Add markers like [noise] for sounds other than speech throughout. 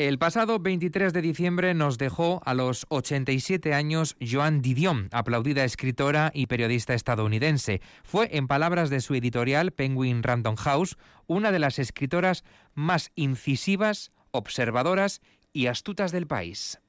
El pasado 23 de diciembre nos dejó a los 87 años Joan Didion, aplaudida escritora y periodista estadounidense. Fue, en palabras de su editorial Penguin Random House, una de las escritoras más incisivas, observadoras y astutas del país.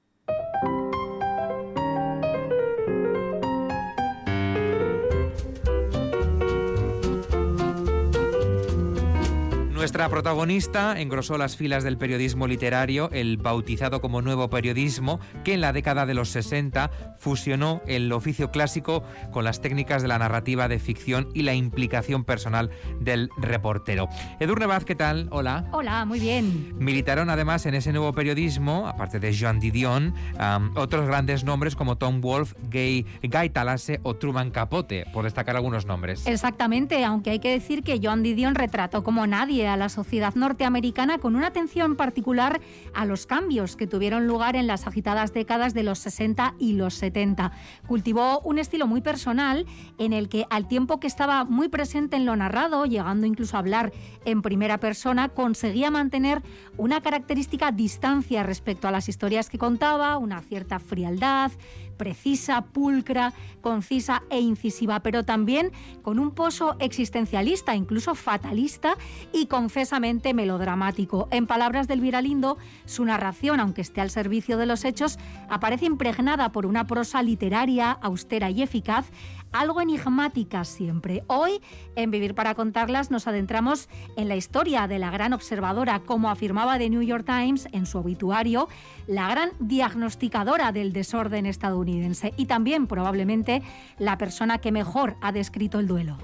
Nuestra protagonista engrosó las filas del periodismo literario, el bautizado como nuevo periodismo, que en la década de los 60 fusionó el oficio clásico con las técnicas de la narrativa de ficción y la implicación personal del reportero. Edurne Vaz, ¿qué tal? Hola. Hola, muy bien. Militaron además en ese nuevo periodismo, aparte de Joan Didion, otros grandes nombres como Tom Wolfe, Guy, Guy Talase o Truman Capote, por destacar algunos nombres. Exactamente, aunque hay que decir que Joan Didion retrató como nadie a la sociedad norteamericana con una atención particular a los cambios que tuvieron lugar en las agitadas décadas de los 60 y los 70. Cultivó un estilo muy personal en el que al tiempo que estaba muy presente en lo narrado, llegando incluso a hablar en primera persona, conseguía mantener una característica distancia respecto a las historias que contaba, una cierta frialdad, precisa, pulcra, concisa e incisiva, pero también con un pozo existencialista, incluso fatalista y confesamente melodramático. En palabras del Viralindo, su narración, aunque esté al servicio de los hechos, aparece impregnada por una prosa literaria, austera y eficaz, algo enigmática siempre. Hoy, en Vivir para Contarlas, nos adentramos en la historia de la gran observadora, como afirmaba The New York Times en su obituario, la gran diagnosticadora del desorden estadounidense y también probablemente la persona que mejor ha descrito el duelo.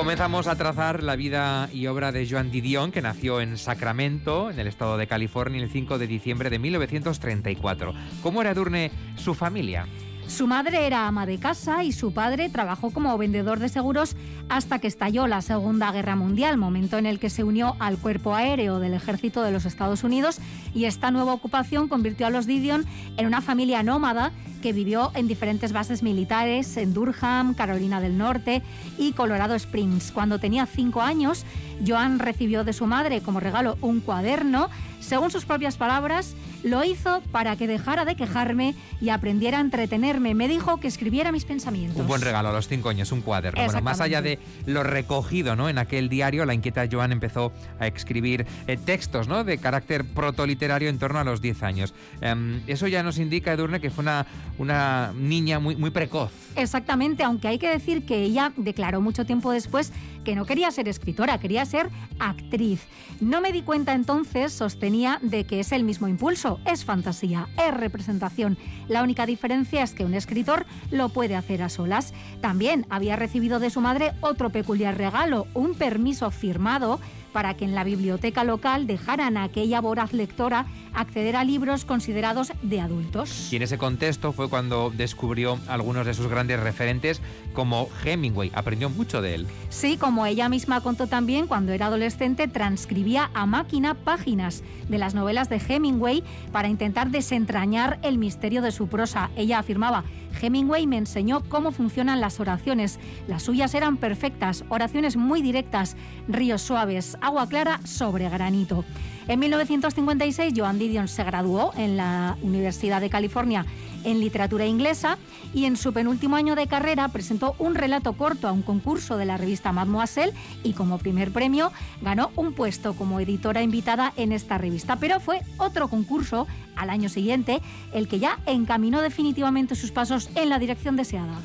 Comenzamos a trazar la vida y obra de Joan Didion, que nació en Sacramento, en el estado de California, el 5 de diciembre de 1934. ¿Cómo era Durne su familia? Su madre era ama de casa y su padre trabajó como vendedor de seguros hasta que estalló la Segunda Guerra Mundial, momento en el que se unió al cuerpo aéreo del ejército de los Estados Unidos y esta nueva ocupación convirtió a los Didion en una familia nómada que vivió en diferentes bases militares en Durham, Carolina del Norte y Colorado Springs. Cuando tenía cinco años, Joan recibió de su madre como regalo un cuaderno. Según sus propias palabras, lo hizo para que dejara de quejarme y aprendiera a entretenerme. Me dijo que escribiera mis pensamientos. Un buen regalo a los cinco años, un cuaderno. Bueno, más allá de lo recogido ¿no? en aquel diario, la inquieta Joan empezó a escribir eh, textos ¿no? de carácter protoliterario en torno a los 10 años. Em, eso ya nos indica, Edurne, que fue una, una niña muy, muy precoz. Exactamente, aunque hay que decir que ella declaró mucho tiempo después que no quería ser escritora, quería ser actriz. No me di cuenta entonces, sostenía, de que es el mismo impulso, es fantasía, es representación. La única diferencia es que un escritor lo puede hacer a solas. También había recibido de su madre otro peculiar regalo, un permiso firmado para que en la biblioteca local dejaran a aquella voraz lectora acceder a libros considerados de adultos. Y en ese contexto fue cuando descubrió algunos de sus grandes referentes como Hemingway. Aprendió mucho de él. Sí, como ella misma contó también, cuando era adolescente transcribía a máquina páginas de las novelas de Hemingway para intentar desentrañar el misterio de su prosa. Ella afirmaba, Hemingway me enseñó cómo funcionan las oraciones. Las suyas eran perfectas, oraciones muy directas, ríos suaves, agua clara sobre granito. En 1956, Joan Didion se graduó en la Universidad de California en literatura inglesa y en su penúltimo año de carrera presentó un relato corto a un concurso de la revista Mademoiselle y como primer premio ganó un puesto como editora invitada en esta revista. Pero fue otro concurso al año siguiente el que ya encaminó definitivamente sus pasos en la dirección deseada.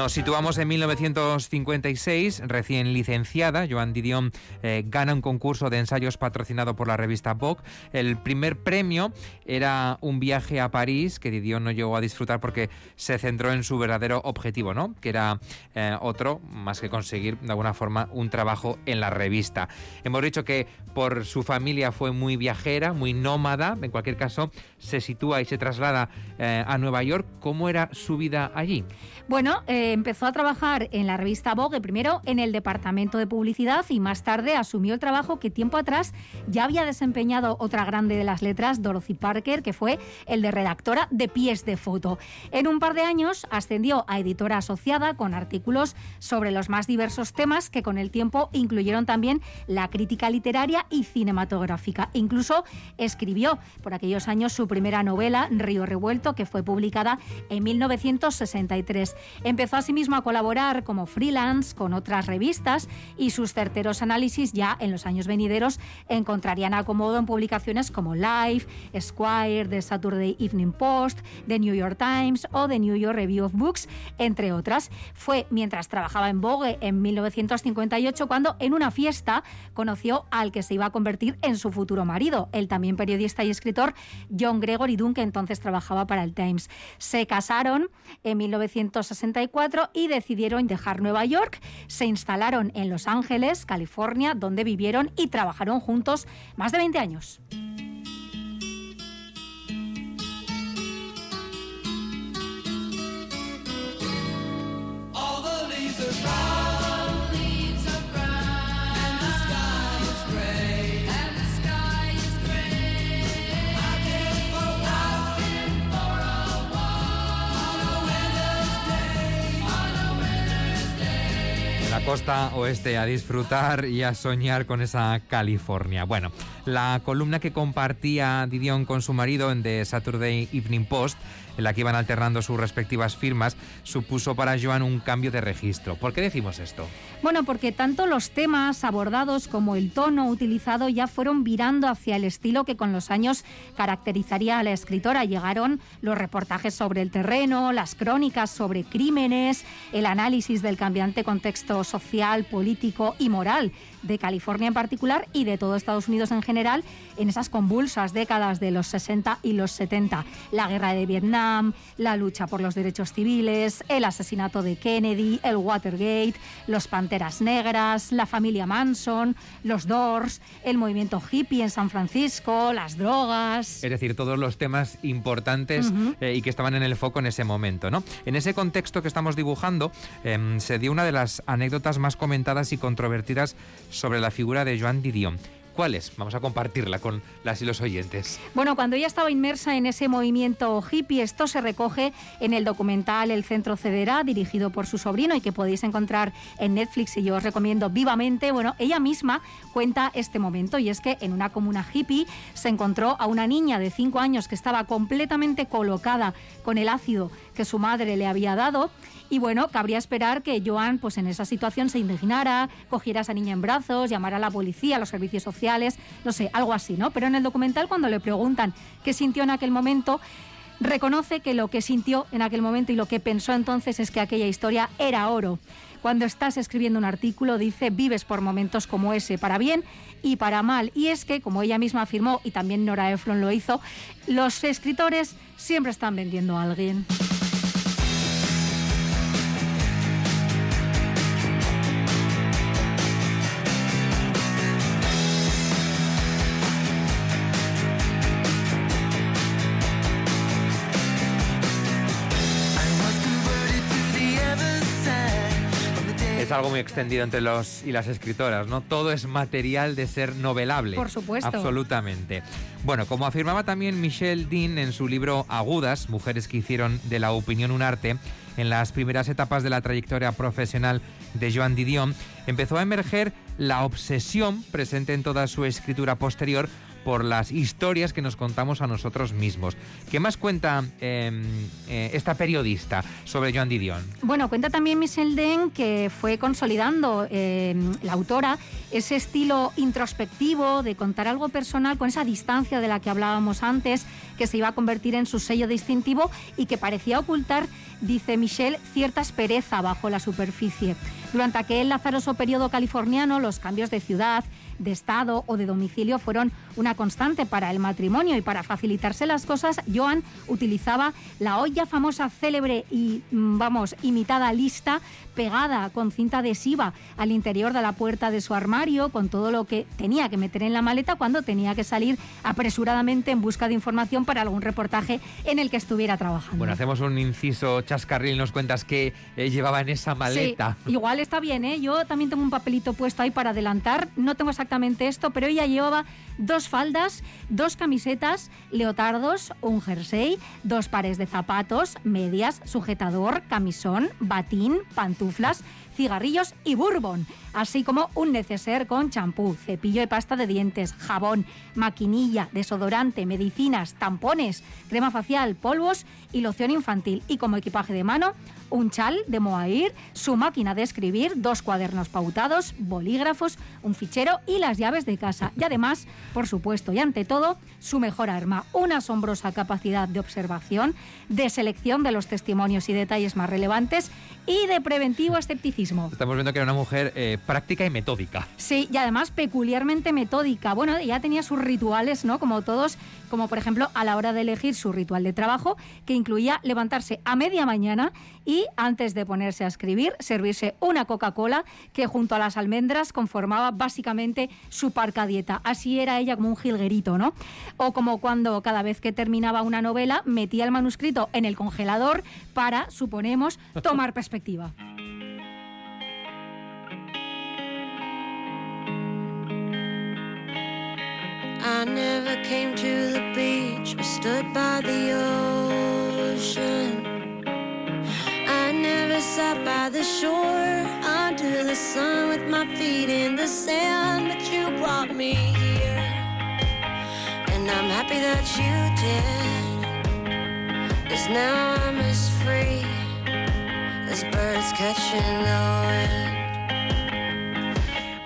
Nos situamos en 1956, recién licenciada. Joan Didion eh, gana un concurso de ensayos patrocinado por la revista Vogue. El primer premio era un viaje a París que Didion no llegó a disfrutar porque se centró en su verdadero objetivo, ¿no? Que era eh, otro, más que conseguir de alguna forma un trabajo en la revista. Hemos dicho que por su familia fue muy viajera, muy nómada. En cualquier caso, se sitúa y se traslada eh, a Nueva York. ¿Cómo era su vida allí? Bueno, eh, empezó a trabajar en la revista Vogue, primero en el departamento de publicidad y más tarde asumió el trabajo que tiempo atrás ya había desempeñado otra grande de las letras, Dorothy Parker, que fue el de redactora de pies de foto. En un par de años ascendió a editora asociada con artículos sobre los más diversos temas que con el tiempo incluyeron también la crítica literaria y cinematográfica. Incluso escribió por aquellos años su primera novela, Río Revuelto, que fue publicada en 1963. Empezó asimismo a colaborar como freelance con otras revistas y sus certeros análisis ya en los años venideros encontrarían acomodo en publicaciones como Life, Esquire, The Saturday Evening Post, The New York Times o The New York Review of Books, entre otras. Fue mientras trabajaba en Vogue en 1958 cuando en una fiesta conoció al que se iba a convertir en su futuro marido, el también periodista y escritor John Gregory Dunn, que entonces trabajaba para el Times. Se casaron en 1960 64 y decidieron dejar Nueva York. Se instalaron en Los Ángeles, California, donde vivieron y trabajaron juntos más de 20 años. Costa oeste a disfrutar y a soñar con esa California. Bueno, la columna que compartía Didion con su marido en The Saturday Evening Post en la que iban alternando sus respectivas firmas, supuso para Joan un cambio de registro. ¿Por qué decimos esto? Bueno, porque tanto los temas abordados como el tono utilizado ya fueron virando hacia el estilo que con los años caracterizaría a la escritora. Llegaron los reportajes sobre el terreno, las crónicas sobre crímenes, el análisis del cambiante contexto social, político y moral de California en particular y de todo Estados Unidos en general en esas convulsas décadas de los 60 y los 70. La guerra de Vietnam, la lucha por los derechos civiles, el asesinato de Kennedy, el Watergate, los Panteras Negras, la familia Manson, los Doors, el movimiento hippie en San Francisco, las drogas. Es decir, todos los temas importantes eh, y que estaban en el foco en ese momento. ¿no? En ese contexto que estamos dibujando, em, se dio una de las anécdotas más comentadas y controvertidas sobre la figura de Joan Didion. ¿Cuáles? Vamos a compartirla con las y los oyentes. Bueno, cuando ella estaba inmersa en ese movimiento hippie, esto se recoge en el documental El Centro Cederá, dirigido por su sobrino y que podéis encontrar en Netflix y yo os recomiendo vivamente. Bueno, ella misma cuenta este momento y es que en una comuna hippie se encontró a una niña de 5 años que estaba completamente colocada con el ácido que su madre le había dado y bueno, cabría esperar que Joan, pues en esa situación, se indignara, cogiera a esa niña en brazos, llamara a la policía, a los servicios sociales, no sé, algo así, ¿no? Pero en el documental, cuando le preguntan qué sintió en aquel momento, reconoce que lo que sintió en aquel momento y lo que pensó entonces es que aquella historia era oro. Cuando estás escribiendo un artículo, dice, vives por momentos como ese, para bien y para mal. Y es que, como ella misma afirmó, y también Nora Ephron lo hizo, los escritores siempre están vendiendo a alguien. Algo muy extendido entre los y las escritoras, ¿no? Todo es material de ser novelable. Por supuesto. Absolutamente. Bueno, como afirmaba también Michelle Dean en su libro Agudas, Mujeres que hicieron de la opinión un arte, en las primeras etapas de la trayectoria profesional de Joan Didion, empezó a emerger la obsesión presente en toda su escritura posterior por las historias que nos contamos a nosotros mismos. ¿Qué más cuenta em, eh, esta periodista sobre Joan Didion? Bueno, cuenta también Michelle Den que fue consolidando em, la autora ese estilo introspectivo de contar algo personal con esa distancia de la que hablábamos antes, que se iba a convertir en su sello distintivo y que parecía ocultar dice Michelle, cierta espereza bajo la superficie. Durante aquel lazaroso periodo californiano, los cambios de ciudad, de estado o de domicilio fueron una constante para el matrimonio y para facilitarse las cosas, Joan utilizaba la olla famosa, célebre y, mm, vamos, imitada lista pegada con cinta adhesiva al interior de la puerta de su armario, con todo lo que tenía que meter en la maleta cuando tenía que salir apresuradamente en busca de información para algún reportaje en el que estuviera trabajando. Bueno, hacemos un inciso chascarril, nos cuentas qué eh, llevaba en esa maleta. igual está bien, ¿eh? Yo también tengo un papelito puesto ahí para adelantar, no tengo exactamente esto, pero ella llevaba dos faldas, dos camisetas, leotardos, un jersey, dos pares de zapatos, medias, sujetador, camisón, batín, pantuflas, cigarrillos y bourbon, así como un neceser con champú, cepillo de pasta de dientes, jabón, maquinilla, desodorante, medicinas, tampones, crema facial, polvos y loción infantil. Y como equipaje de mano, un chal de Moair, su máquina de escribir, dos cuadernos pautados, bolígrafos, un fichero y las llaves de casa. Y además, por supuesto, y ante todo, su mejor arma, una asombrosa capacidad de observación, de selección de los testimonios y detalles más relevantes y de preventivo escepticismo. Estamos viendo que era una mujer eh, práctica y metódica. Sí, y además peculiarmente metódica. Bueno, ya tenía sus rituales, ¿no? Como todos, como por ejemplo a la hora de elegir su ritual de trabajo, que incluía levantarse a media mañana y antes de ponerse a escribir, servirse una Coca-Cola que junto a las almendras conformaba básicamente su parca dieta. Así era ella como un jilguerito, ¿no? O como cuando cada vez que terminaba una novela metía el manuscrito en el congelador para, suponemos, [laughs] tomar perspectiva. I never came to the beach or stood by the ocean. I never sat by the shore under the sun with my feet in the sand, but you brought me here. And I'm happy that you did. Cause now I'm as free as birds catching the wind.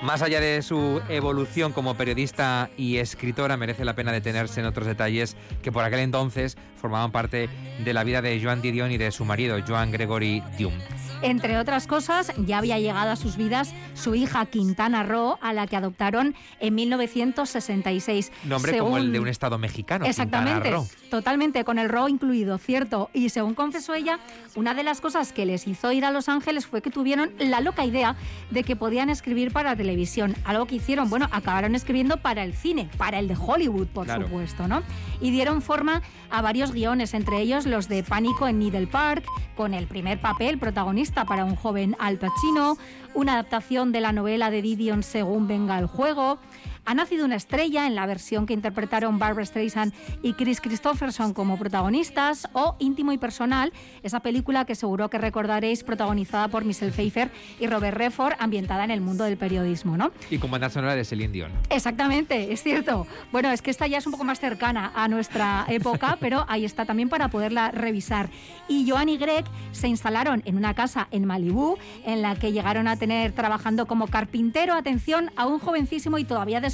Más allá de su evolución como periodista y escritora, merece la pena detenerse en otros detalles que por aquel entonces formaban parte de la vida de Joan Didion y de su marido, Joan Gregory Dium. Entre otras cosas, ya había llegado a sus vidas su hija Quintana Roo, a la que adoptaron en 1966. Nombre como el de un estado mexicano. Exactamente, totalmente, con el Roo incluido, cierto. Y según confesó ella, una de las cosas que les hizo ir a Los Ángeles fue que tuvieron la loca idea de que podían escribir para televisión. Algo que hicieron, bueno, acabaron escribiendo para el cine, para el de Hollywood, por supuesto, ¿no? Y dieron forma a varios guiones, entre ellos los de Pánico en Needle Park, con el primer papel protagonista para un joven Al Pacino, una adaptación de la novela de Didion según venga el juego, ha nacido una estrella en la versión que interpretaron Barbara Streisand y Chris Christopherson como protagonistas, o Íntimo y Personal, esa película que seguro que recordaréis protagonizada por Michelle [laughs] Pfeiffer y Robert Redford, ambientada en el mundo del periodismo, ¿no? Y con banda sonora de Celine Dion. Exactamente, es cierto. Bueno, es que esta ya es un poco más cercana a nuestra época, [laughs] pero ahí está también para poderla revisar. Y Joan y Greg se instalaron en una casa en Malibú, en la que llegaron a tener trabajando como carpintero, atención, a un jovencísimo y todavía desconocido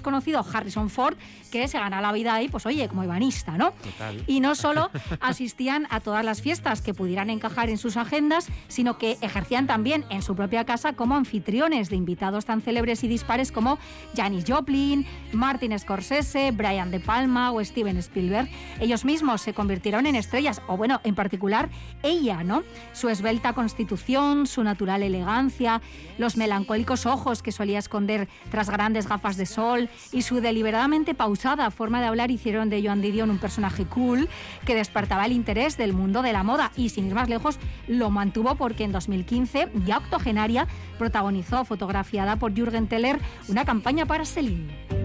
Harrison Ford, que se gana la vida ahí, pues oye, como ebanista, ¿no? Total. Y no solo asistían a todas las fiestas que pudieran encajar en sus agendas, sino que ejercían también en su propia casa como anfitriones de invitados tan célebres y dispares como Janis Joplin, Martin Scorsese, Brian De Palma o Steven Spielberg. Ellos mismos se convirtieron en estrellas, o bueno, en particular ella, ¿no? Su esbelta constitución, su natural elegancia, los melancólicos ojos que solía esconder tras grandes gafas de sol, y su deliberadamente pausada forma de hablar hicieron de Joan Didion un personaje cool que despertaba el interés del mundo de la moda y sin ir más lejos lo mantuvo porque en 2015, ya octogenaria, protagonizó, fotografiada por Jürgen Teller, una campaña para Celine.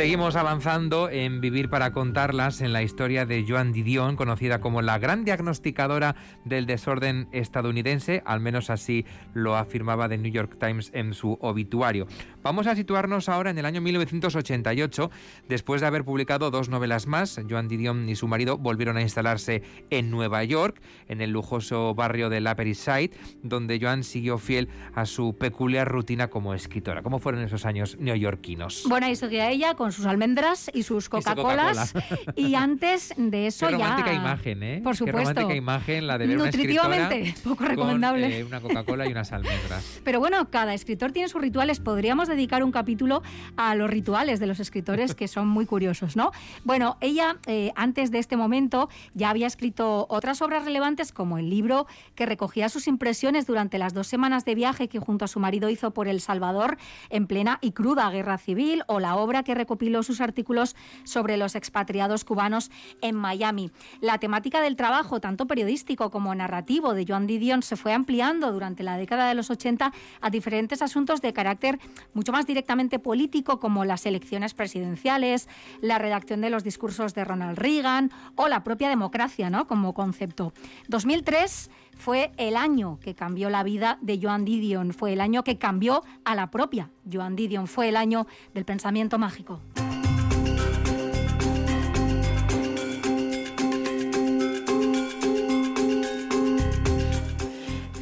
Seguimos avanzando en Vivir para contarlas en la historia de Joan Didion, conocida como la gran diagnosticadora del desorden estadounidense, al menos así lo afirmaba The New York Times en su obituario. Vamos a situarnos ahora en el año 1988, después de haber publicado dos novelas más. Joan Didion y su marido volvieron a instalarse en Nueva York, en el lujoso barrio de Upper East Side, donde Joan siguió fiel a su peculiar rutina como escritora. ¿Cómo fueron esos años neoyorquinos? Bueno, ahí seguía ella con sus almendras y sus Coca-Colas. y, antes de eso Qué ya. romántica imagen, ¿eh? Por supuesto. Qué romántica imagen la de ver Nutritivamente, poco recomendable. Con, eh, una Coca-Cola y unas almendras. Pero bueno, cada escritor tiene sus rituales. Podríamos dedicar un capítulo a los rituales de los escritores que son muy curiosos, ¿no? Bueno, ella eh, antes de este momento ya había escrito otras obras relevantes como el libro que recogía sus impresiones durante las dos semanas de viaje que junto a su marido hizo por El Salvador en plena y cruda guerra civil o la obra que recopiló sus artículos sobre los expatriados cubanos en Miami. La temática del trabajo, tanto periodístico como narrativo de Joan Didion, se fue ampliando durante la década de los 80 a diferentes asuntos de carácter mucho más directamente político, como las elecciones presidenciales, la redacción de los discursos de Ronald Reagan o la propia democracia ¿no? como concepto. 2003 fue el año que cambió la vida de Joan Didion, fue el año que cambió a la propia Joan Didion, fue el año del pensamiento mágico.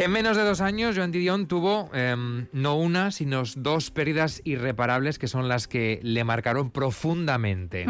En menos de dos años, Joan Didion tuvo em, no una, sino dos pérdidas irreparables que son las que le marcaron profundamente.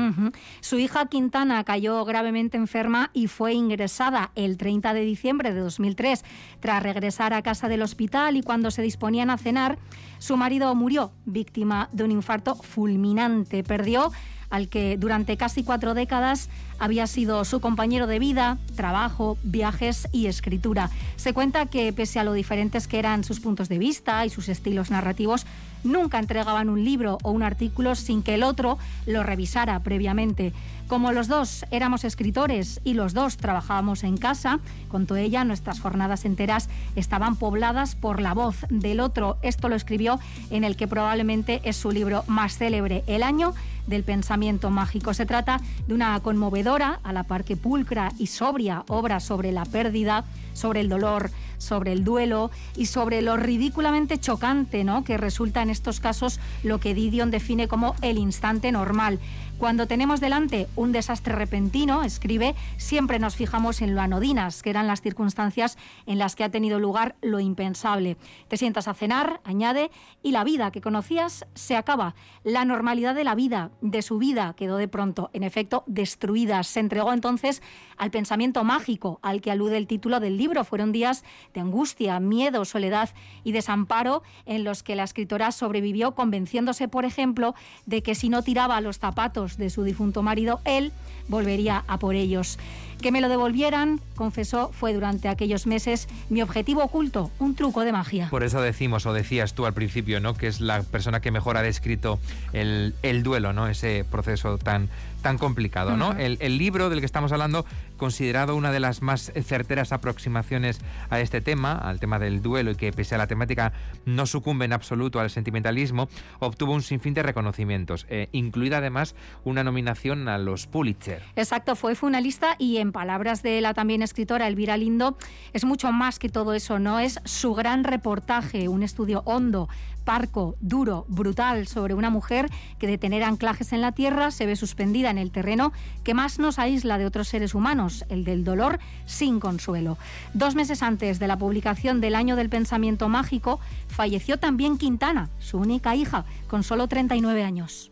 Su hija Quintana cayó gravemente enferma y fue ingresada el 30 de diciembre de 2003. Tras regresar a casa del hospital y cuando se disponían a cenar, su marido murió, víctima de un infarto fulminante. Perdió al que durante casi cuatro décadas había sido su compañero de vida, trabajo, viajes y escritura. Se cuenta que pese a lo diferentes que eran sus puntos de vista y sus estilos narrativos, nunca entregaban un libro o un artículo sin que el otro lo revisara previamente. Como los dos éramos escritores y los dos trabajábamos en casa, contó ella, nuestras jornadas enteras estaban pobladas por la voz del otro. Esto lo escribió en el que probablemente es su libro más célebre, El año del pensamiento mágico. Se trata de una conmovedora, a la par que pulcra y sobria obra sobre la pérdida, sobre el dolor, sobre el duelo y sobre lo ridículamente chocante ¿no? que resulta en estos casos lo que Didion define como el instante normal. Cuando tenemos delante un desastre repentino, escribe, siempre nos fijamos en lo anodinas, que eran las circunstancias en las que ha tenido lugar lo impensable. Te sientas a cenar, añade, y la vida que conocías se acaba. La normalidad de la vida, de su vida, quedó de pronto, en efecto, destruida. Se entregó entonces al pensamiento mágico al que alude el título del libro. Fueron días de angustia, miedo, soledad y desamparo en los que la escritora sobrevivió convenciéndose, por ejemplo, de que si no tiraba los zapatos de su difunto marido, él volvería a por ellos. Que me lo devolvieran, confesó, fue durante aquellos meses mi objetivo oculto, un truco de magia. Por eso decimos, o decías tú al principio, ¿no? que es la persona que mejor ha descrito el, el duelo, ¿no? ese proceso tan, tan complicado. ¿no? el, el, libro del que estamos hablando, considerado una de las más certeras aproximaciones a este tema, al tema del duelo, y que pese a la temática no sucumbe en absoluto al sentimentalismo, obtuvo un sinfín de reconocimientos, eh, incluida además una nominación a los Pulitzer. Exacto, fue finalista y en palabras de la también escritora Elvira Lindo, es mucho más que todo eso, ¿no? Es su gran reportaje, un estudio hondo, parco, duro, brutal sobre una mujer que de tener anclajes en la tierra se ve suspendida en el terreno que más nos aísla de otros seres humanos, el del dolor sin consuelo. Dos meses antes de la publicación del Año del Pensamiento Mágico, falleció también Quintana, su única hija, con solo 39 años.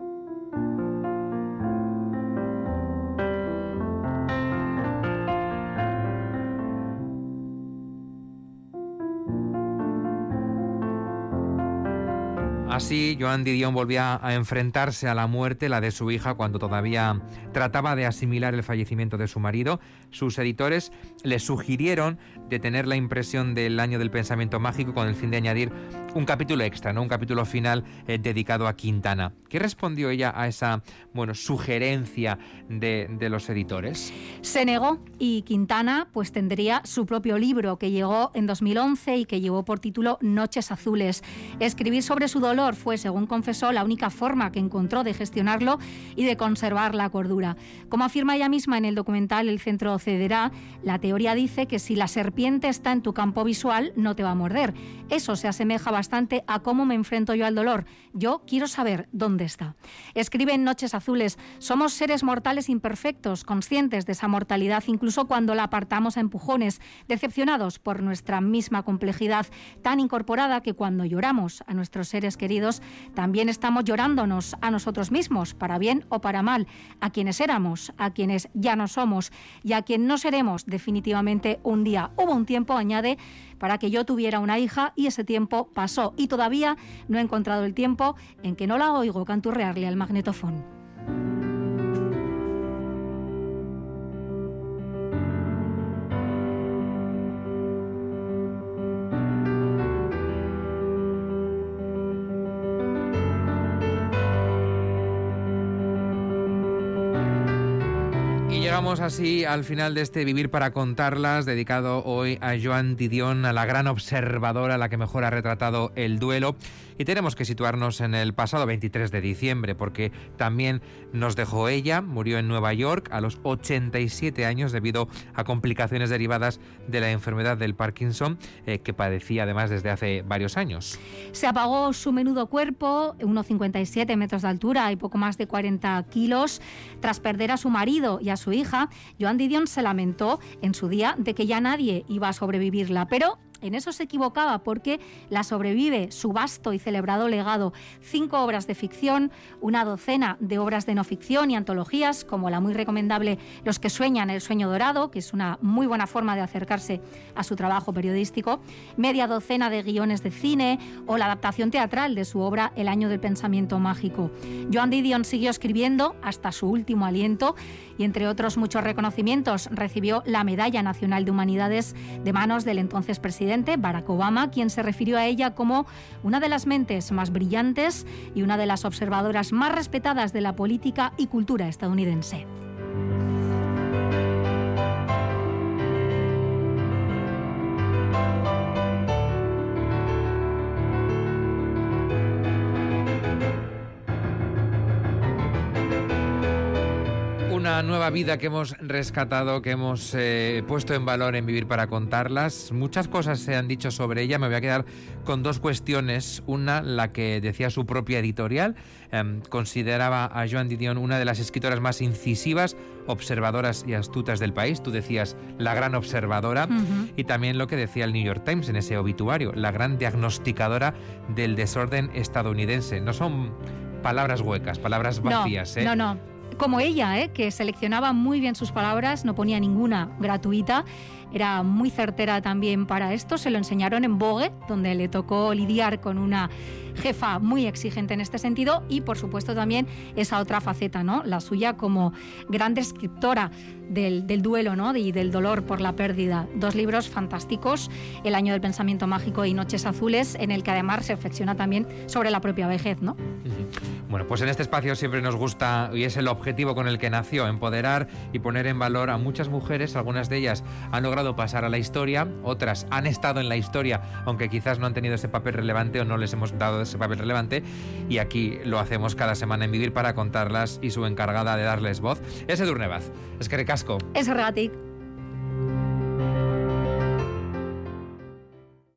Así, Joan Didion volvía a enfrentarse a la muerte, la de su hija, cuando todavía trataba de asimilar el fallecimiento de su marido. Sus editores le sugirieron de tener la impresión del año del pensamiento mágico con el fin de añadir un capítulo extra, ¿no? un capítulo final eh, dedicado a Quintana. ¿Qué respondió ella a esa bueno, sugerencia de, de los editores? Se negó y Quintana pues tendría su propio libro que llegó en 2011 y que llevó por título Noches Azules. Escribir sobre su dolor fue, según confesó, la única forma que encontró de gestionarlo y de conservar la cordura. Como afirma ella misma en el documental El Centro Cederá, la teoría dice que si la serpiente está en tu campo visual, no te va a morder. Eso se asemeja bastante a cómo me enfrento yo al dolor. Yo quiero saber dónde está. Escribe en Noches Azules, somos seres mortales imperfectos, conscientes de esa mortalidad incluso cuando la apartamos a empujones, decepcionados por nuestra misma complejidad tan incorporada que cuando lloramos a nuestros seres queridos, también estamos llorándonos a nosotros mismos, para bien o para mal, a quienes éramos, a quienes ya no somos y a quien no seremos definitivamente un día. Hubo un tiempo, añade, para que yo tuviera una hija y ese tiempo pasó y todavía no he encontrado el tiempo en que no la oigo canturrearle al magnetofón. Llegamos así al final de este Vivir para contarlas, dedicado hoy a Joan Didion, a la gran observadora, la que mejor ha retratado el duelo. Y tenemos que situarnos en el pasado 23 de diciembre, porque también nos dejó ella, murió en Nueva York a los 87 años debido a complicaciones derivadas de la enfermedad del Parkinson, eh, que padecía además desde hace varios años. Se apagó su menudo cuerpo, 1,57 metros de altura y poco más de 40 kilos, tras perder a su marido y a su hija. Joan Didion se lamentó en su día de que ya nadie iba a sobrevivirla, pero en eso se equivocaba porque la sobrevive su vasto y celebrado legado, cinco obras de ficción, una docena de obras de no ficción y antologías, como la muy recomendable Los que sueñan el sueño dorado, que es una muy buena forma de acercarse a su trabajo periodístico, media docena de guiones de cine o la adaptación teatral de su obra El año del pensamiento mágico. Joan Didion siguió escribiendo hasta su último aliento y entre otros muchos reconocimientos recibió la Medalla Nacional de Humanidades de manos del entonces presidente Barack Obama, quien se refirió a ella como una de las mentes más brillantes y una de las observadoras más respetadas de la política y cultura estadounidense. Una nueva vida que hemos rescatado, que hemos eh, puesto en valor en Vivir para contarlas. Muchas cosas se han dicho sobre ella. Me voy a quedar con dos cuestiones. Una, la que decía su propia editorial. Em, consideraba a Joan Didion una de las escritoras más incisivas, observadoras y astutas del país. Tú decías la gran observadora. Y también lo que decía el New York Times en ese obituario, la gran diagnosticadora del desorden estadounidense. No son palabras huecas, palabras vacías. ¿eh? No, no como ella, ¿eh? que seleccionaba muy bien sus palabras, no ponía ninguna gratuita. Era muy certera también para esto. Se lo enseñaron en Vogue, donde le tocó lidiar con una jefa muy exigente en este sentido y, por supuesto, también esa otra faceta, ¿no? La suya como gran descriptora del, duelo ¿no? y del dolor por la pérdida. Dos libros fantásticos, El año del pensamiento mágico y Noches azules, en el que además se reflexiona también sobre la propia vejez. ¿no? Bueno, pues en este espacio siempre nos gusta, y es el objetivo con el que nació, empoderar y poner en valor a muchas mujeres. Algunas de ellas han logrado pasar a la historia, otras han estado en la historia, aunque quizás no han tenido ese papel relevante o no les hemos dado ese papel relevante. Y aquí lo hacemos cada semana en Vivir para contarlas y su encargada de darles voz es Edurne Baz. Es que Es erratic.